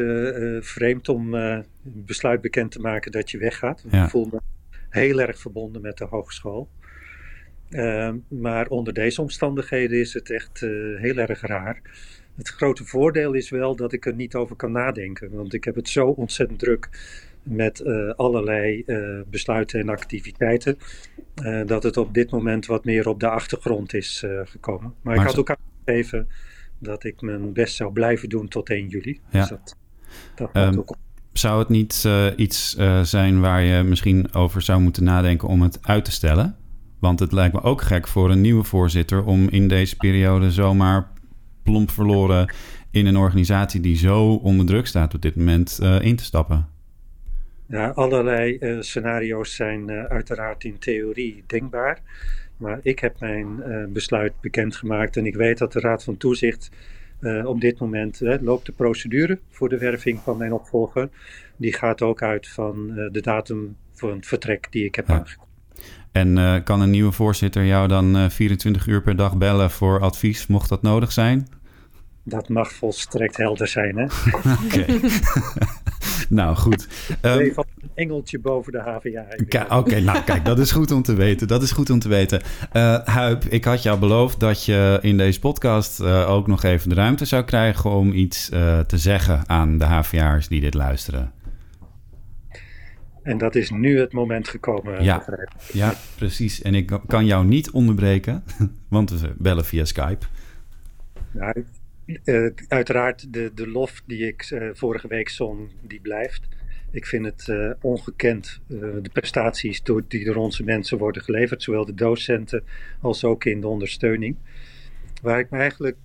vreemd om een besluit bekend te maken dat je weggaat. Ja. Ik voel me heel erg verbonden met de hogeschool. maar onder deze omstandigheden is het echt heel erg raar. Het grote voordeel is wel dat ik er niet over kan nadenken. Want ik heb het zo ontzettend druk met uh, allerlei uh, besluiten en activiteiten. Uh, dat het op dit moment wat meer op de achtergrond is gekomen. Maar, maar, ik had ook aangegeven dat ik mijn best zou blijven doen tot 1 juli. Ja. Dus dat, dat um, ook zou het niet iets zijn waar je misschien over zou moeten nadenken om het uit te stellen? Want het lijkt me ook gek voor een nieuwe voorzitter om in deze periode zomaar plomp verloren in een organisatie die zo onder druk staat op dit moment in te stappen. Ja, allerlei uh, scenario's zijn uh, uiteraard in theorie denkbaar. Maar ik heb mijn besluit bekendgemaakt en ik weet dat de Raad van Toezicht op dit moment loopt de procedure voor de werving van mijn opvolger. Die gaat ook uit van de datum van het vertrek die ik heb ja. aangekondigd. En kan een nieuwe voorzitter jou dan 24 uur per dag bellen voor advies, mocht dat nodig zijn? Dat mag volstrekt helder zijn, hè? Oké. *laughs* nou, goed. Um, een engeltje boven de HVA. Oké, nou kijk, dat is goed om te weten. Dat is goed om te weten. Uh, Huip, ik had jou beloofd dat je in deze podcast uh, ook nog even de ruimte zou krijgen om iets uh, te zeggen aan de HVA'ers die dit luisteren. En dat is nu het moment gekomen. Ja, ja, precies. En ik kan jou niet onderbreken, *laughs* want we bellen via Skype. Nou, uh, uiteraard, de, de lof die ik uh, vorige week zong, die blijft. Ik vind het uh, ongekend, de prestaties door, die door onze mensen worden geleverd, zowel de docenten als ook in de ondersteuning. Waar ik me eigenlijk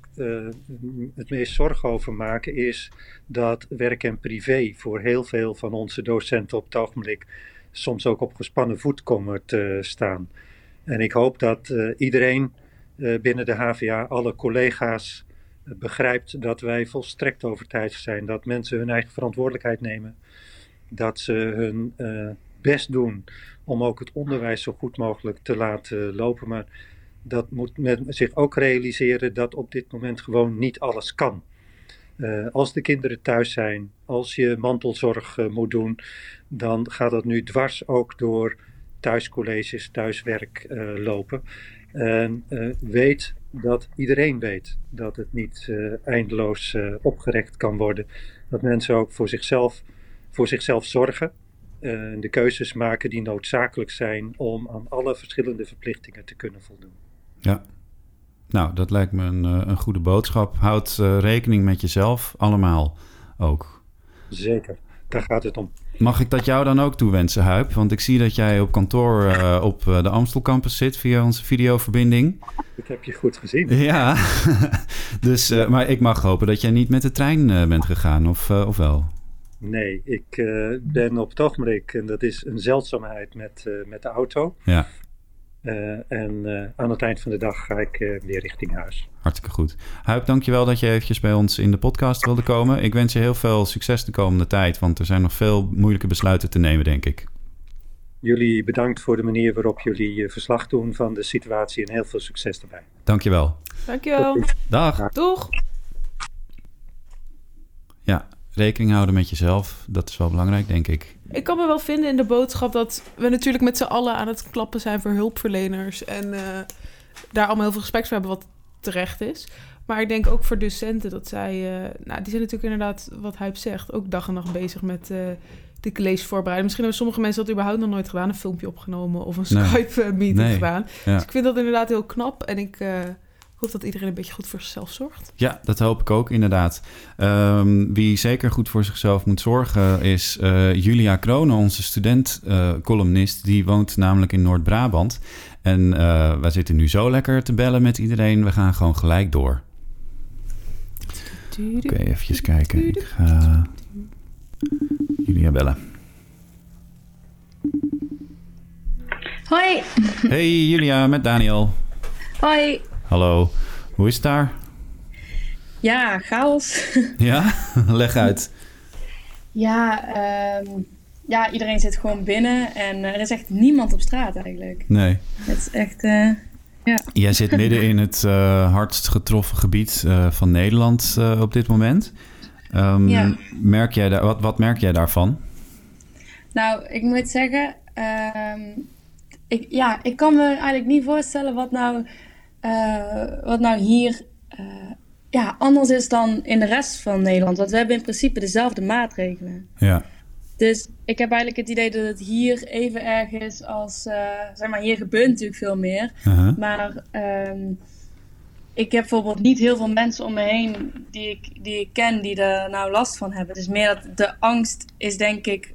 het meest zorgen over maak, is dat werk en privé voor heel veel van onze docenten op het ogenblik soms ook op gespannen voet komen te staan. En ik hoop dat iedereen binnen de HVA, alle collega's, begrijpt dat wij volstrekt overtuigd zijn dat mensen hun eigen verantwoordelijkheid nemen. Dat ze hun uh, best doen om ook het onderwijs zo goed mogelijk te laten lopen. Maar dat moet men zich ook realiseren dat op dit moment gewoon niet alles kan. Uh, als de kinderen thuis zijn, als je mantelzorg uh, moet doen, dan gaat dat nu dwars ook door thuiscolleges, thuiswerk lopen. En weet dat iedereen weet dat het niet uh, eindeloos uh, opgerekt kan worden. Dat mensen ook voor zichzelf, voor zichzelf zorgen. Uh, de keuzes maken die noodzakelijk zijn om aan alle verschillende verplichtingen te kunnen voldoen. Ja, nou, dat lijkt me een, een goede boodschap. Houd rekening met jezelf, allemaal ook. Zeker, daar gaat het om. Mag ik dat jou dan ook toewensen, Huip? Want ik zie dat jij op kantoor uh, op de Amstel Campus zit via onze videoverbinding. Dat heb je goed gezien. Ja, *laughs* dus, uh, maar ik mag hopen dat jij niet met de trein uh, bent gegaan, of, of wel? Nee, ik ben op het ogenblik, en dat is een zeldzaamheid, met, met de auto. Ja. Uh, en uh, aan het eind van de dag ga ik uh, weer richting huis. Hartstikke goed. Huip, dankjewel dat je eventjes bij ons in de podcast wilde komen. Ik wens je heel veel succes de komende tijd, want er zijn nog veel moeilijke besluiten te nemen, denk ik. Jullie bedankt voor de manier waarop jullie verslag doen van de situatie en heel veel succes daarbij. Dankjewel. Dankjewel. Dag. Doeg. Ja, rekening houden met jezelf, dat is wel belangrijk, denk ik. Ik kan me wel vinden in de boodschap dat we natuurlijk met z'n allen aan het klappen zijn voor hulpverleners. En uh, daar allemaal heel veel respect voor hebben, wat terecht is. Maar ik denk ook voor docenten dat zij, uh, nou, die zijn natuurlijk inderdaad, wat Huip zegt, ook dag en nacht bezig met uh, de college voorbereiden. Misschien hebben sommige mensen dat überhaupt nog nooit gedaan, een filmpje opgenomen of een. Skype-meeting Nee. gedaan. Ja. Dus ik vind dat inderdaad heel knap. En ik hoop dat iedereen een beetje goed voor zichzelf zorgt. Ja, dat hoop ik ook inderdaad. Um, wie zeker goed voor zichzelf moet zorgen is uh, Julia Kronen, onze student-columnist. die woont namelijk in Noord-Brabant. En uh, wij zitten nu zo lekker te bellen met iedereen. We gaan gewoon gelijk door. Oké, okay, even kijken. Ik ga Julia bellen. Hoi. Hey Julia, met Daniel. Hoi. Hallo. Hoe is het daar? Ja, chaos. *laughs* Ja? *laughs* Leg uit. ja, um, ja, iedereen zit gewoon binnen en er is echt niemand op straat eigenlijk. Nee. Het is echt, uh, ja. Jij zit midden in het uh, *laughs* hardst getroffen gebied van Nederland op dit moment. Um, ja. merk jij daar, wat, wat merk jij daarvan? Nou, ik moet zeggen, um, ik, ja, ik kan me eigenlijk niet voorstellen wat nou, wat nou hier ja, anders is dan in de rest van Nederland. Want we hebben in principe dezelfde maatregelen. Ja. Dus ik heb eigenlijk het idee dat het hier even erg is als... Uh, zeg maar, hier gebeurt natuurlijk veel meer. Uh -huh. Maar um, ik heb bijvoorbeeld niet heel veel mensen om me heen die ik, die ik ken die er nou last van hebben. Dus meer dat de angst is denk ik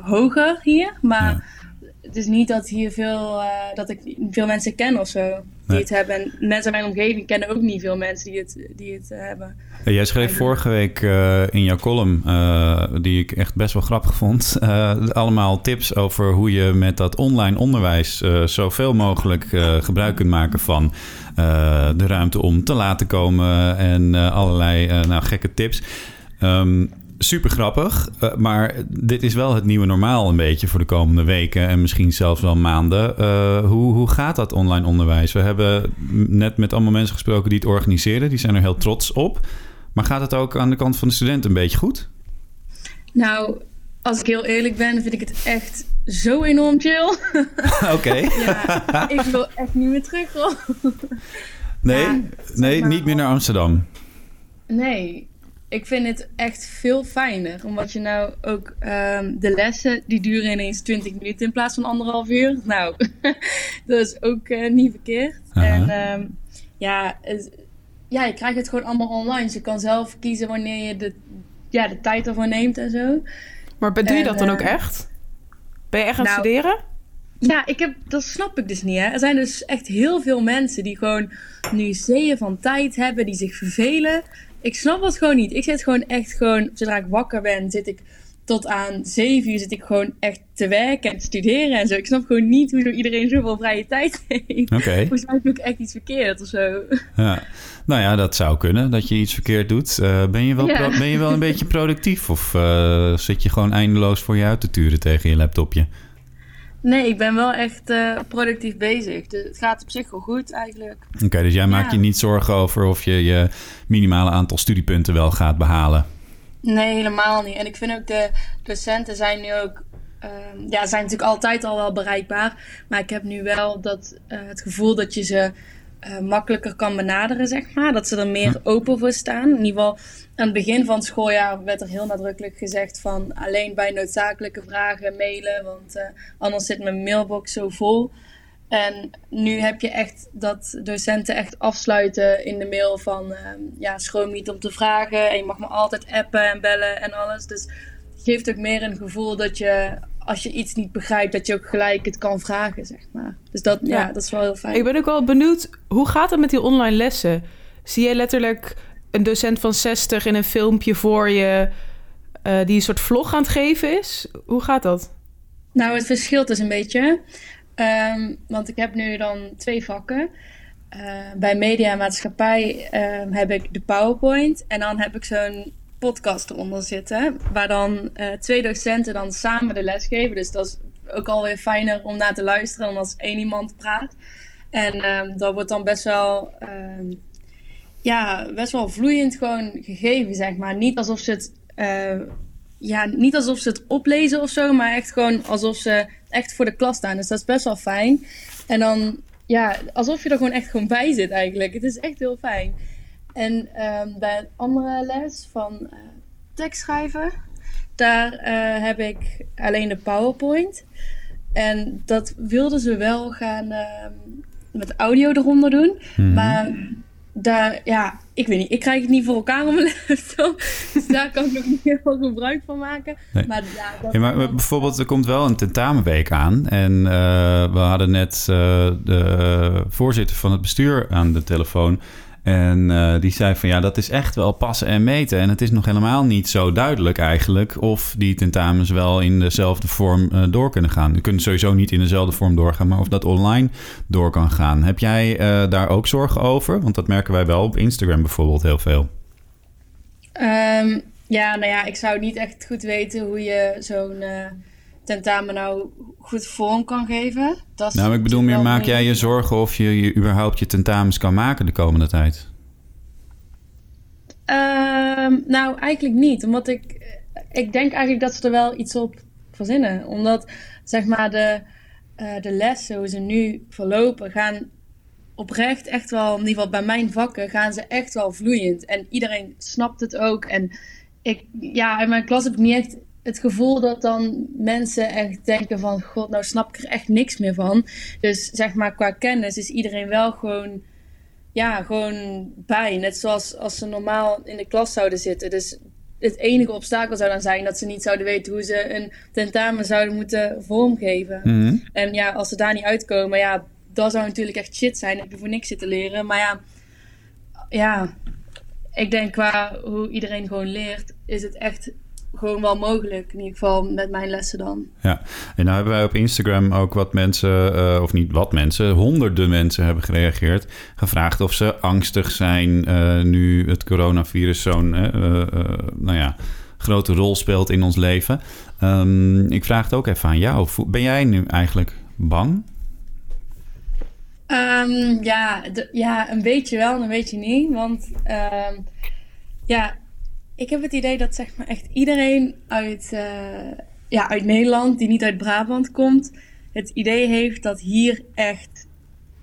hoger hier. Maar ja. het is niet dat hier veel... Dat ik veel mensen ken of zo Nee. het hebben. En mensen in mijn omgeving kennen ook niet veel mensen die het, die het uh, hebben. Ja, jij schreef vorige week uh, in jouw column, uh, die ik echt best wel grappig vond, uh, *laughs* allemaal tips over hoe je met dat online onderwijs zoveel mogelijk gebruik kunt maken van de ruimte om te laten komen en allerlei nou, gekke tips. Um, super grappig, uh, maar dit is wel het nieuwe normaal een beetje voor de komende weken en misschien zelfs wel maanden. Uh, hoe, hoe gaat dat online onderwijs? We hebben net met allemaal mensen gesproken die het organiseren, die zijn er heel trots op. Maar gaat het ook aan de kant van de studenten een beetje goed? Nou, als ik heel eerlijk ben, vind ik het echt zo enorm chill. *laughs* Oké. *laughs* ja, ik wil echt niet meer terug. Hoor. Nee, nee niet meer naar Amsterdam. Nee, ik vind het echt veel fijner. Omdat je nou ook um, de lessen, die duren ineens 20 minuten in plaats van anderhalf uur. Nou, *laughs* dat is ook uh, niet verkeerd. Uh -huh. En um, ja, het, ja, je krijgt het gewoon allemaal online. Dus je kan zelf kiezen wanneer je de, ja, de tijd ervoor neemt en zo. Maar doe je dat dan ook echt? Ben je echt aan het nou, studeren? Ja, ik heb, dat snap ik dus niet. Hè. Er zijn dus echt heel veel mensen die gewoon nu zeeën van tijd hebben, die zich vervelen. Ik snap dat gewoon niet. Ik zit gewoon echt gewoon, zodra ik wakker ben, zit ik tot aan zeven uur zit ik gewoon echt te werken en te studeren en zo. Ik snap gewoon niet hoe iedereen zoveel vrije tijd heeft. Oké. *laughs* Volgens mij doe ik echt iets verkeerd of zo. Ja. Nou ja, dat zou kunnen, dat je iets verkeerd doet. Uh, ben, je wel Ja. ben je wel een beetje productief of uh, zit je gewoon eindeloos voor je uit te turen tegen je laptopje? Nee, ik ben wel echt uh, productief bezig. Dus het gaat op zich wel goed eigenlijk. Oké, okay, dus jij maakt je niet zorgen over of je je minimale aantal studiepunten wel gaat behalen? Nee, helemaal niet. En ik vind ook de docenten zijn nu ook. Uh, ja, zijn natuurlijk altijd al wel bereikbaar. Maar ik heb nu wel dat, uh, het gevoel dat je ze uh, makkelijker kan benaderen, zeg maar. Dat ze er meer open voor staan. In ieder geval, aan het begin van het schooljaar werd er heel nadrukkelijk gezegd van alleen bij noodzakelijke vragen mailen, want uh, anders zit mijn mailbox zo vol. En nu heb je echt dat docenten echt afsluiten in de mail van uh, ja, schroom niet om te vragen en je mag me altijd appen en bellen en alles. Dus het geeft ook meer een gevoel dat je als je iets niet begrijpt, dat je ook gelijk het kan vragen, zeg maar. Dus dat, ja. ja dat is wel heel fijn. Ik ben ook wel benieuwd, hoe gaat het met die online lessen? Zie je letterlijk een docent van 60 in een filmpje voor je... Uh, die een soort vlog aan het geven is? Hoe gaat dat? Nou, het verschilt dus een beetje. Um, want ik heb nu dan twee vakken. Uh, bij media en maatschappij uh, heb ik de PowerPoint. En dan heb ik zo'n podcast eronder zitten. Waar dan uh, twee docenten dan samen de les geven. Dus dat is ook alweer fijner om naar te luisteren dan als één iemand praat. En um, dat wordt dan best wel, um, ja, best wel vloeiend gewoon gegeven, zeg maar. Niet alsof ze het, uh, ja, niet alsof ze het oplezen of zo, maar echt gewoon alsof ze echt voor de klas staan. Dus dat is best wel fijn. En dan, ja, alsof je er gewoon echt gewoon bij zit eigenlijk. Het is echt heel fijn. En um, bij een andere les van uh, tekstschrijven, daar uh, heb ik alleen de PowerPoint. En dat wilden ze wel gaan uh, met audio eronder doen. Mm-hmm. Maar daar, ja, ik weet niet. Ik krijg het niet voor elkaar op mijn *laughs* laptop. Dus daar kan ik nog niet heel veel gebruik van maken. Nee. Maar, ja, dat ja, maar wel... bijvoorbeeld, er komt wel een tentamenweek aan. En uh, we hadden net uh, de voorzitter van het bestuur aan de telefoon. En uh, die zei van ja, dat is echt wel passen en meten. En het is nog helemaal niet zo duidelijk eigenlijk of die tentamens wel in dezelfde vorm uh, door kunnen gaan. Die kunnen sowieso niet in dezelfde vorm doorgaan, maar of dat online door kan gaan. Heb jij uh, daar ook zorgen over? Want dat merken wij wel op Instagram bijvoorbeeld heel veel. Um, ja, nou ja, ik zou niet echt goed weten hoe je zo'n tentamen nou goed vorm kan geven. Dat nou, ik bedoel meer, maak jij je zorgen of je, je überhaupt je tentamens kan maken de komende tijd? Um, nou, eigenlijk niet. Omdat ik, ik denk eigenlijk dat ze er wel iets op verzinnen. Omdat, zeg maar, de, uh, de lessen, hoe ze nu verlopen, gaan oprecht echt wel, in ieder geval bij mijn vakken, gaan ze echt wel vloeiend. En iedereen snapt het ook. En ik, ja, in mijn klas heb ik niet echt het gevoel dat dan mensen echt denken van... God, nou snap ik er echt niks meer van. Dus zeg maar qua kennis is iedereen wel gewoon... Ja, gewoon bij. Net zoals als ze normaal in de klas zouden zitten. Dus het enige obstakel zou dan zijn dat ze niet zouden weten... hoe ze een tentamen zouden moeten vormgeven. Mm-hmm. En ja, als ze daar niet uitkomen... Ja, dat zou natuurlijk echt shit zijn. Heb je voor niks zitten leren. Maar ja, ja... Ik denk qua hoe iedereen gewoon leert... is het echt gewoon wel mogelijk. In ieder geval met mijn lessen dan. Ja, en nou hebben wij op Instagram ook wat mensen, uh, of niet wat mensen, honderden mensen hebben gereageerd. Gevraagd of ze angstig zijn uh, nu het coronavirus zo'n, uh, nou ja, grote rol speelt in ons leven. Um, ik vraag het ook even aan jou. Ben jij nu eigenlijk bang? Um, ja, ja, een beetje wel en een beetje niet. Want um, ja, ik heb het idee dat zeg maar echt iedereen uit, uh, ja, uit Nederland, die niet uit Brabant komt, het idee heeft dat hier echt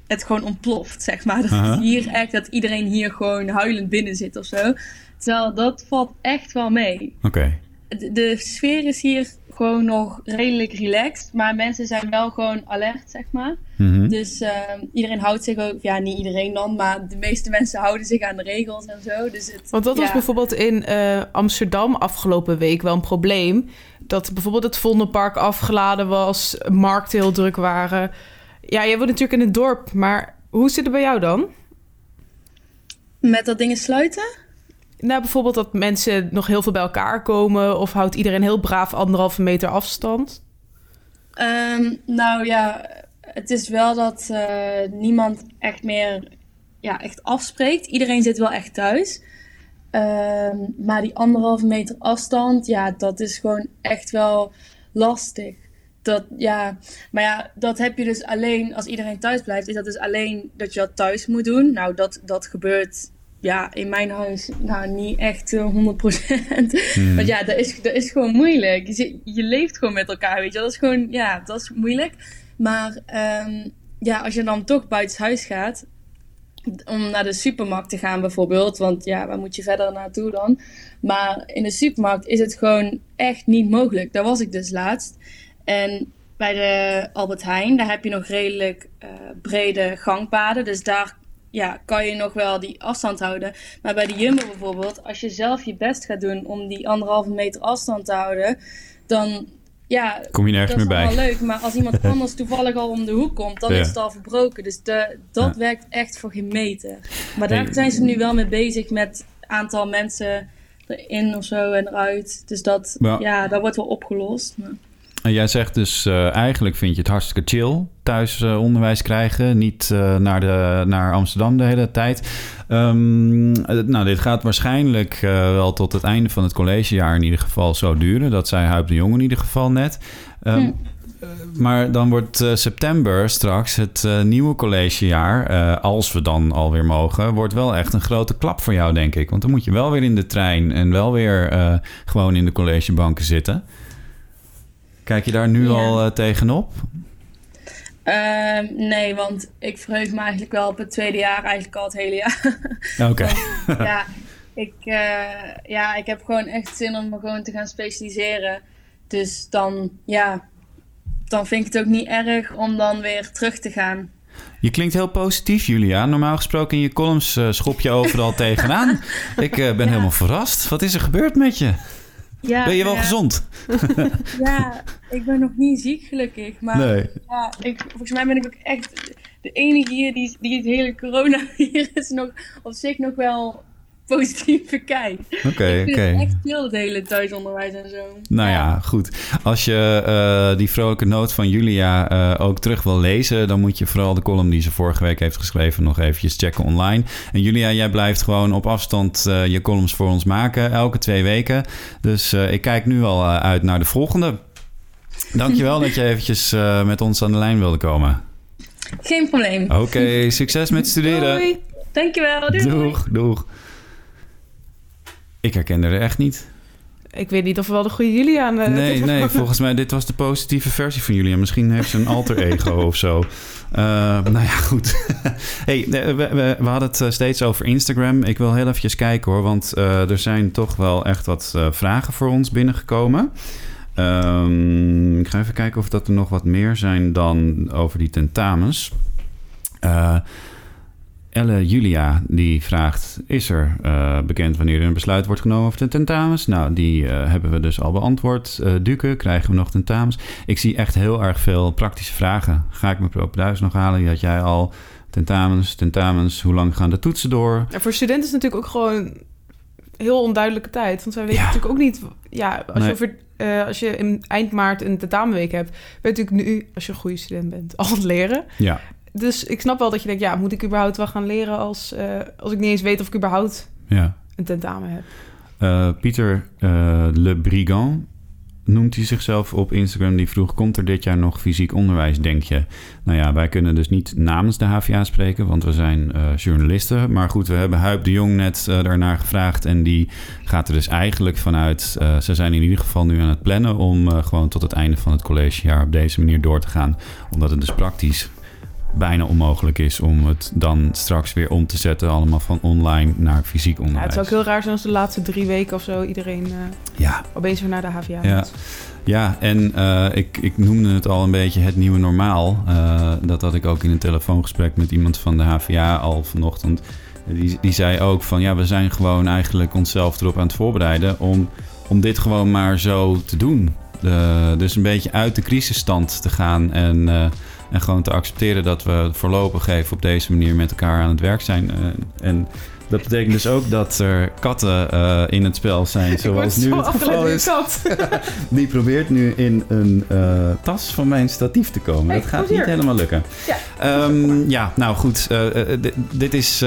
het gewoon ontploft, zeg maar. Dat Aha. hier echt, dat iedereen hier gewoon huilend binnen zit of zo. Terwijl dat valt echt wel mee. Oké. De, de sfeer is hier gewoon nog redelijk relaxed, maar mensen zijn wel gewoon alert, zeg maar. Mhm. Dus ehm, iedereen houdt zich ook, ja, niet iedereen dan, maar de meeste mensen houden zich aan de regels en zo. Dus het, Want dat was bijvoorbeeld in eh, Amsterdam afgelopen week wel een probleem. Dat bijvoorbeeld het Vondelpark afgeladen was, markten heel druk waren. Ja, jij woont natuurlijk in het dorp, maar hoe zit het bij jou dan? Met dat dingen sluiten? Nou, bijvoorbeeld dat mensen nog heel veel bij elkaar komen... of houdt iedereen heel braaf anderhalve meter afstand? Ehm, nou ja, het is wel dat eh, niemand echt meer ja, echt afspreekt. Iedereen zit wel echt thuis. Ehm, maar die anderhalve meter afstand, ja, dat is gewoon echt wel lastig. Dat, ja, maar ja, dat heb je dus alleen als iedereen thuis blijft. Is dat dus alleen dat je dat thuis moet doen. Nou, dat, dat gebeurt ja, in mijn huis nou, niet echt eh, 100%. Hmm. Want ja, dat is, dat is gewoon moeilijk. Je, je leeft gewoon met elkaar, weet je. Dat is gewoon, ja, dat is moeilijk. Maar ehm, ja, als je dan toch buiten huis gaat, om naar de supermarkt te gaan bijvoorbeeld. Want ja, waar moet je verder naartoe dan? Maar in de supermarkt is het gewoon echt niet mogelijk. Daar was ik dus laatst. En bij de Albert Heijn, daar heb je nog redelijk eh, brede gangpaden. Dus daar ja, kan je nog wel die afstand houden. Maar bij de Jumbo bijvoorbeeld, als je zelf je best gaat doen om die anderhalve meter afstand te houden, dan ja, Kom je nergens dat is allemaal leuk. Maar als iemand *laughs* anders toevallig al om de hoek komt, dan Ja. is het al verbroken. Dus de, dat Ja. werkt echt voor geen meter. Maar daar zijn ze nu wel mee bezig met aantal mensen erin of zo en eruit. Dus dat, Ja. ja, dat wordt wel opgelost. Maar... Jij zegt dus eh, eigenlijk vind je het hartstikke chill thuis eh, onderwijs krijgen, niet eh, naar, de, naar Amsterdam de hele tijd. Ehm, eh, nou, dit gaat waarschijnlijk wel tot het einde van het collegejaar in ieder geval zo duren. Dat zei Huip de Jong in ieder geval net. Ehm, Hm. Maar dan wordt september straks het nieuwe collegejaar, als we dan alweer mogen, wordt wel echt een grote klap voor jou, denk ik. Want dan moet je wel weer in de trein en wel weer gewoon in de collegebanken zitten. Kijk je daar nu Ja. al eh, tegenop? Ehm, nee, want ik verheug me eigenlijk wel op het tweede jaar, eigenlijk al het hele jaar. Oké. *laughs* *laughs* ja, ik, eh, ja, ik heb gewoon echt zin om me gewoon te gaan specialiseren. Dus dan, ja, dan vind ik het ook niet erg om dan weer terug te gaan. Je klinkt heel positief, Julia. Normaal gesproken in je columns eh, schop je overal tegenaan. *laughs* Ik ben helemaal verrast. Wat is er gebeurd met je? Ja, ben je wel ja. gezond? *laughs* Ja, ik ben nog niet ziek gelukkig. Maar Nee. ja, ik, volgens mij ben ik ook echt de enige hier die, die het hele coronavirus nog op zich nog wel *laughs* positief bekijkt. Oké, ik vind oké. het echt veel, het hele thuisonderwijs en zo. Nou ja, goed. Als je eh, die vrolijke noot van Julia eh, ook terug wil lezen, dan moet je vooral de column die ze vorige week heeft geschreven nog eventjes checken online. En Julia, jij blijft gewoon op afstand eh, je columns voor ons maken, elke twee weken. Dus ik kijk nu al uit naar de volgende. Dankjewel dat je *laughs* eventjes met ons aan de lijn wilde komen. Geen probleem. Oké, succes met *laughs* studeren. Doei. Dankjewel. Doei. Doeg, doeg. Ik herkende er echt niet. Ik weet niet of we wel de goede Julia aan de... Nee, nee, volgens mij, dit was de positieve versie van Julia. Misschien heeft ze een alter ego *laughs* of zo. Eh, nou ja, goed. *laughs* hey, we, we, we hadden het eh, steeds over Instagram. Ik wil heel eventjes kijken hoor, want eh, er zijn toch wel echt wat eh, vragen voor ons binnengekomen. Ehm, ik ga even kijken of dat er nog wat meer zijn dan over die tentamens. Eh Elle Julia die vraagt: Is er eh, bekend wanneer er een besluit wordt genomen over de tentamens? Nou, die eh, hebben we dus al beantwoord. Eh Duke, krijgen we nog tentamens? Ik zie echt heel erg veel praktische vragen. Ga ik mijn propenduis nog halen? Die had jij al. Tentamens, tentamens. Hoe lang gaan de toetsen door? Ja, voor studenten is het natuurlijk ook gewoon heel onduidelijke tijd. Want wij weten Ja. natuurlijk ook niet... Ja, als, Nee. je over, als je in eind maart een tentamenweek hebt... je natuurlijk nu, als je een goede student bent, *laughs* al het leren. Ja, Dus ik snap wel dat je denkt... ja, moet ik überhaupt wel gaan leren... als, eh, als ik niet eens weet of ik überhaupt ja. een tentamen heb. Eh, Pieter eh, Le Brigand noemt hij zichzelf op Instagram. Die vroeg, komt er dit jaar nog fysiek onderwijs, denk je? Nou ja, wij kunnen dus niet namens de HVA spreken, want we zijn uh, journalisten. Maar goed, we hebben Huip de Jong net uh, daarnaar gevraagd. En die gaat er dus eigenlijk vanuit... Uh, ze zijn in ieder geval nu aan het plannen om gewoon tot het einde van het collegejaar op deze manier door te gaan. Omdat het dus praktisch bijna onmogelijk is om het dan straks weer om te zetten, allemaal van online naar fysiek onderwijs. Ja, het zou ook heel raar zijn als de laatste drie weken of zo iedereen uh, ja. opeens weer naar de HVA ja. Ja, en uh, ik, ik noemde het al een beetje het nieuwe normaal. Uh, dat had ik ook in een telefoongesprek met iemand van de HVA al vanochtend. Die, die zei ook van ja, we zijn gewoon eigenlijk onszelf erop aan het voorbereiden om, om dit gewoon maar zo te doen. Dus een beetje uit de crisisstand te gaan en en gewoon te accepteren dat we voorlopig even op deze manier met elkaar aan het werk zijn. Uh, en dat betekent dus ook dat er katten uh, in het spel zijn, *laughs* zoals nu het geval is. Kat. *laughs* Die probeert nu in een uh, tas van mijn statief te komen. Hey, dat gaat niet helemaal lukken. Ja, um, ja nou goed. Uh, dit is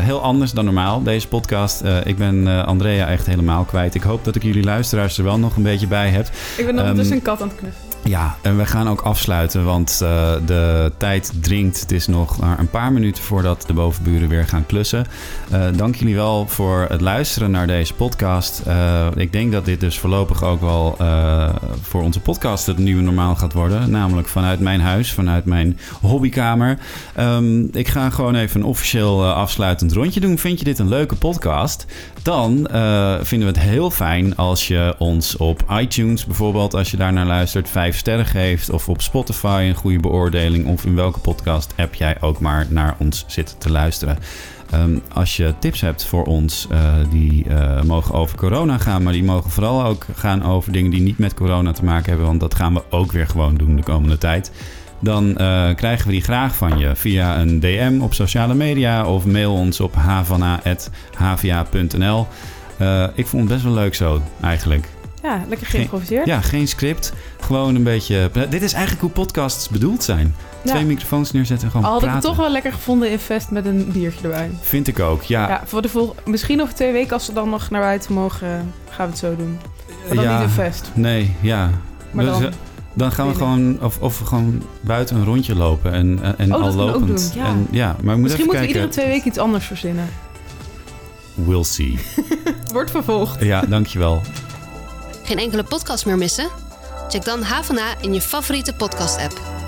heel anders dan normaal, deze podcast. ik ben Andrea echt helemaal kwijt. Ik hoop dat ik jullie luisteraars er wel nog een beetje bij heb. Ik ben nog um, dus een kat aan het knuffelen. Ja, en we gaan ook afsluiten, want uh, de tijd dringt. Het is nog maar een paar minuten voordat de bovenburen weer gaan klussen. Uh, dank jullie wel voor het luisteren naar deze podcast. Uh, ik denk dat dit dus voorlopig ook wel voor onze podcast het nieuwe normaal gaat worden. Namelijk vanuit mijn huis, vanuit mijn hobbykamer. Um, ik ga gewoon even een officieel afsluitend rondje doen. Vind je dit een leuke podcast? Dan vinden we het heel fijn als je ons op iTunes bijvoorbeeld, als je daar naar luistert, 5 sterren geeft. Of op Spotify een goede beoordeling. Of in welke podcast app jij ook maar naar ons zit te luisteren. Um, als je tips hebt voor ons, uh, die uh, mogen over corona gaan. Maar die mogen vooral ook gaan over dingen die niet met corona te maken hebben. Want dat gaan we ook weer gewoon doen de komende tijd. Dan uh, krijgen we die graag van je via een DM op sociale media. Of mail ons op havana.hva.nl. ik vond het best wel leuk zo, eigenlijk. Ja, lekker geïmproviseerd. Geen, ja, geen script. Gewoon een beetje... Dit is eigenlijk hoe podcasts bedoeld zijn. Twee ja. microfoons neerzetten en gewoon Al had praten. ik het toch wel lekker gevonden in Vest met een biertje erbij. Vind ik ook, ja. ja voor de vol misschien over twee weken als we dan nog naar buiten mogen, gaan we het zo doen. Maar dan ja, niet in Vest. Nee, ja. Maar dus, dan, dan gaan we gewoon, of, of we gewoon buiten een rondje lopen en, en oh, al lopend. Doen, ja. En, ja, maar Misschien moeten we iedere twee weken iets anders verzinnen. We'll see. *laughs* Wordt vervolgd. Ja, dankjewel. Geen enkele podcast meer missen? Check dan HVA in je favoriete podcast-app.